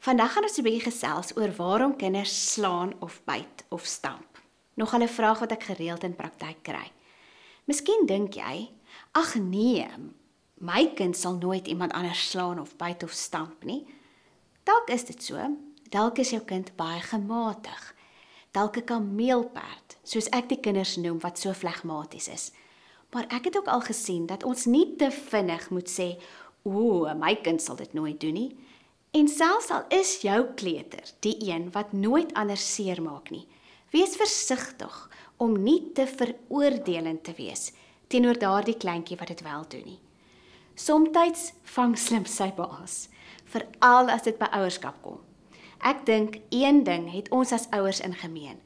Vandag gaan ons 'n bietjie gesels oor waarom kinders slaan of byt of stamp. Nog 'n vraag wat ek gereeld in praktyk kry. Miskien dink jy, ag nee, my kind sal nooit iemand anders slaan of byt of stamp nie. Dalk is dit so. Dalk is jou kind baie gematig. Dalk 'n kameelperd, soos ek die kinders noem wat so flegmaties is. Maar ek het ook al gesien dat ons nie te vinnig moet sê, "O, my kind sal dit nooit doen nie." En selfs al is jou kleuter die een wat nooit anders seermaak nie, wees versigtig om nie te veroordelend te wees teenoor daardie kleintjie wat dit wel doen nie. Somstyds vang slim sy baas, veral as dit by ouerskap kom. Ek dink een ding het ons as ouers in gemeen.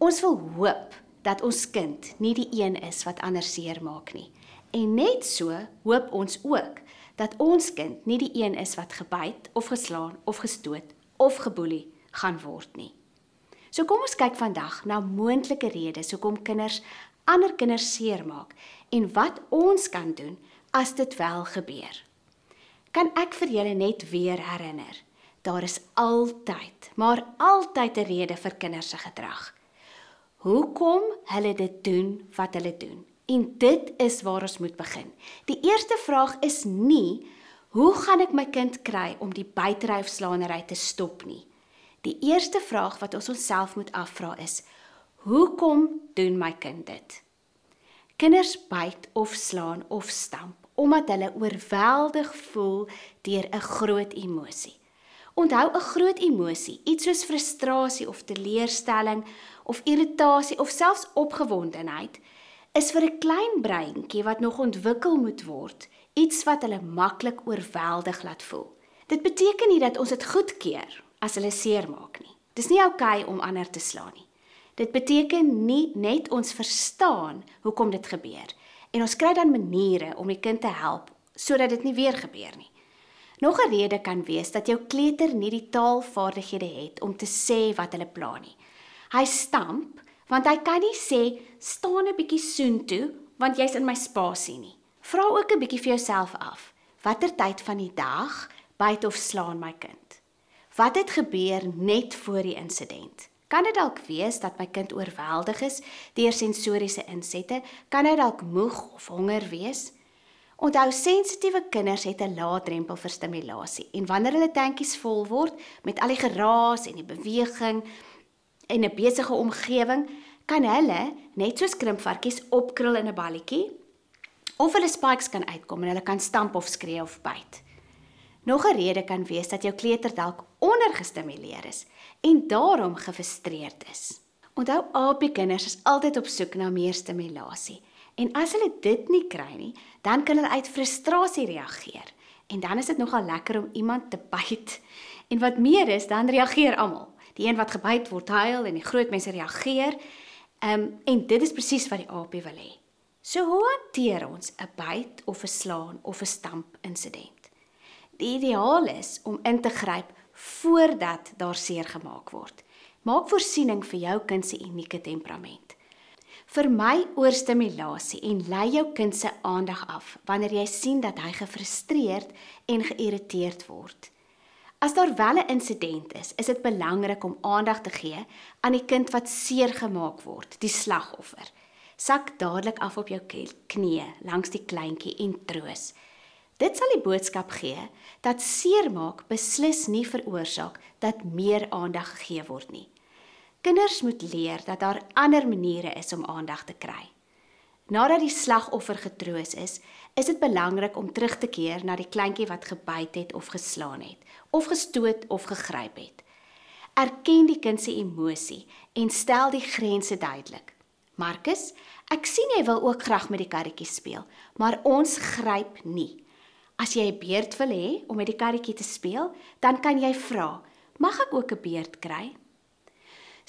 Ons wil hoop dat ons kind nie die een is wat ander seermaak nie. En net so hoop ons ook dat ons kind nie die een is wat gebyt of geslaan of gestoot of geboelie gaan word nie. So kom ons kyk vandag na moontlike redes hoekom kinders ander kinders seermaak en wat ons kan doen as dit wel gebeur. Kan ek vir julle net weer herinner? Daar is altyd, maar altyd 'n rede vir kinders se gedrag. Hoekom hulle dit doen wat hulle doen? En dit is waar ons moet begin. Die eerste vraag is nie hoe gaan ek my kind kry om die buitery of slaanery te stop nie. Die eerste vraag wat ons onsself moet afvra is: Hoekom doen my kind dit? Kinders byt of slaan of stamp omdat hulle oorweldig voel deur 'n groot emosie. Onthou 'n groot emosie, iets soos frustrasie of teleurstelling of irritasie of selfs opgewondenheid is vir 'n klein breintjie wat nog ontwikkel moet word, iets wat hulle maklik oorweldig laat voel. Dit beteken nie dat ons dit goedkeur as hulle seermaak nie. Dis nie oukei okay om ander te slaan nie. Dit beteken nie net ons verstaan hoekom dit gebeur en ons kry dan maniere om die kind te help sodat dit nie weer gebeur nie. Nog 'n rede kan wees dat jou kleuter nie die taalvaardighede het om te sê wat hulle pla nie. Hy stamp want hy kan nie sê staan 'n bietjie soontoe want jy's in my spasie nie. Vra ook 'n bietjie vir jouself af. Watter tyd van die dag byt of slaan my kind? Wat het gebeur net voor die insident? Kan dit dalk wees dat my kind oorweldig is deur sensoriese insette? Kan hy dalk moeg of honger wees? Onthou sensitiewe kinders het 'n lae drempel vir stimulasie en wanneer hulle tandjies vol word met al die geraas en die beweging en 'n besige omgewing, kan hulle net soos krimpvarkies opkrul in 'n balletjie of hulle spikes kan uitkom en hulle kan stamp of skree of byt. Nog 'n rede kan wees dat jou kleuter dalk ondergestimuleer is en daarom gefrustreerd is. Onthou, apie kinders is altyd op soek na meer stimulasie. En as hulle dit nie kry nie, dan kan hulle uit frustrasie reageer. En dan is dit nogal lekker om iemand te byt. En wat meer is, dan reageer almal die een wat gebyt word huil en die groot mense reageer. Ehm um, en dit is presies wat die AP wil hê. So hoe hanteer ons 'n byt of 'n slaan of 'n stamp insident? Die ideaal is om in te gryp voordat daar seer gemaak word. Maak voorsiening vir jou kind se unieke temperament. Vermy oorstimulasie en lei jou kind se aandag af wanneer jy sien dat hy gefrustreerd en geïrriteerd word. As daar wel 'n insident is, is dit belangrik om aandag te gee aan die kind wat seer gemaak word, die slagoffer. Sak dadelik af op jou knieë langs die kleintjie en troos. Dit sal die boodskap gee dat seermaak beslis nie veroorsaak dat meer aandag gegee word nie. Kinders moet leer dat daar ander maniere is om aandag te kry. Nadat die slagoffer getroos is, is dit belangrik om terug te keer na die kleintjie wat gebyt het of geslaan het of gestoot of gegryp het. Erken die kind se emosie en stel die grense duidelik. Markus, ek sien jy wil ook graag met die karretjie speel, maar ons gryp nie. As jy 'n beerd wil hê om met die karretjie te speel, dan kan jy vra, "Mag ek ook 'n beerd kry?"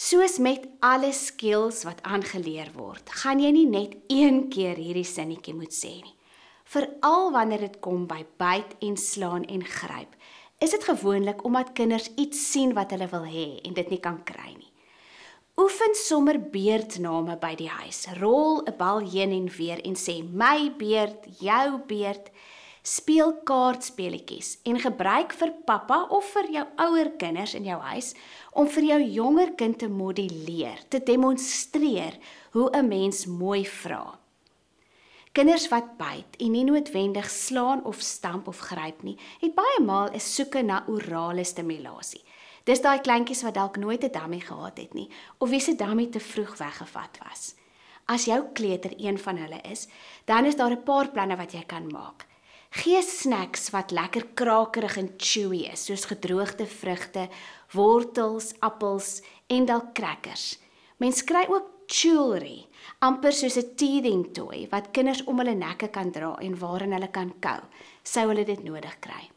Soos met alle skills wat aangeleer word, gaan jy nie net een keer hierdie sinnetjie moet sê nie. Veral wanneer dit kom by byt en slaan en gryp, is dit gewoonlik omdat kinders iets sien wat hulle wil hê en dit nie kan kry nie. Oefen sommer beerdname by die huis. Rol 'n bal heen en weer en sê my beerd, jou beerd. Speel kaartspeletjies en gebruik vir pappa of vir jou ouer kinders in jou huis om vir jou jonger kind te modelleer, te demonstreer hoe 'n mens mooi vra. Kinders wat byt en nie noodwendig slaan of stamp of gryp nie, het baie maal 'n soeke na orale stimulasie. Dis daai kleintjies wat dalk nooit 'n dummy gehad het nie of wie se dummy te vroeg weggevat was. As jou kleuter een van hulle is, dan is daar 'n paar planne wat jy kan maak. Gee snacks wat lekker krakerig en chewy is, soos gedroogde vrugte, wortels, appels en dalk crackers. Mens kry ook jewelry, amper soos 'n teething toy wat kinders om hulle nekke kan dra en waarin hulle kan kou, sou hulle dit nodig kry.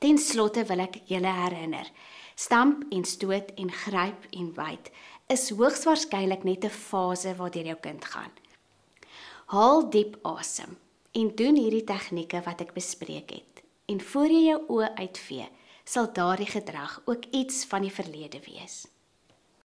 Ten slotte wil ek julle herinner, stamp en stoot en gryp en byt is hoogs waarskynlik net 'n fase waardeur jou kind gaan. Haal diep asem en doen hierdie tegnieke wat ek bespreek het. En voor jy jou oë uitvee, sal daardie gedrag ook iets van die verlede wees.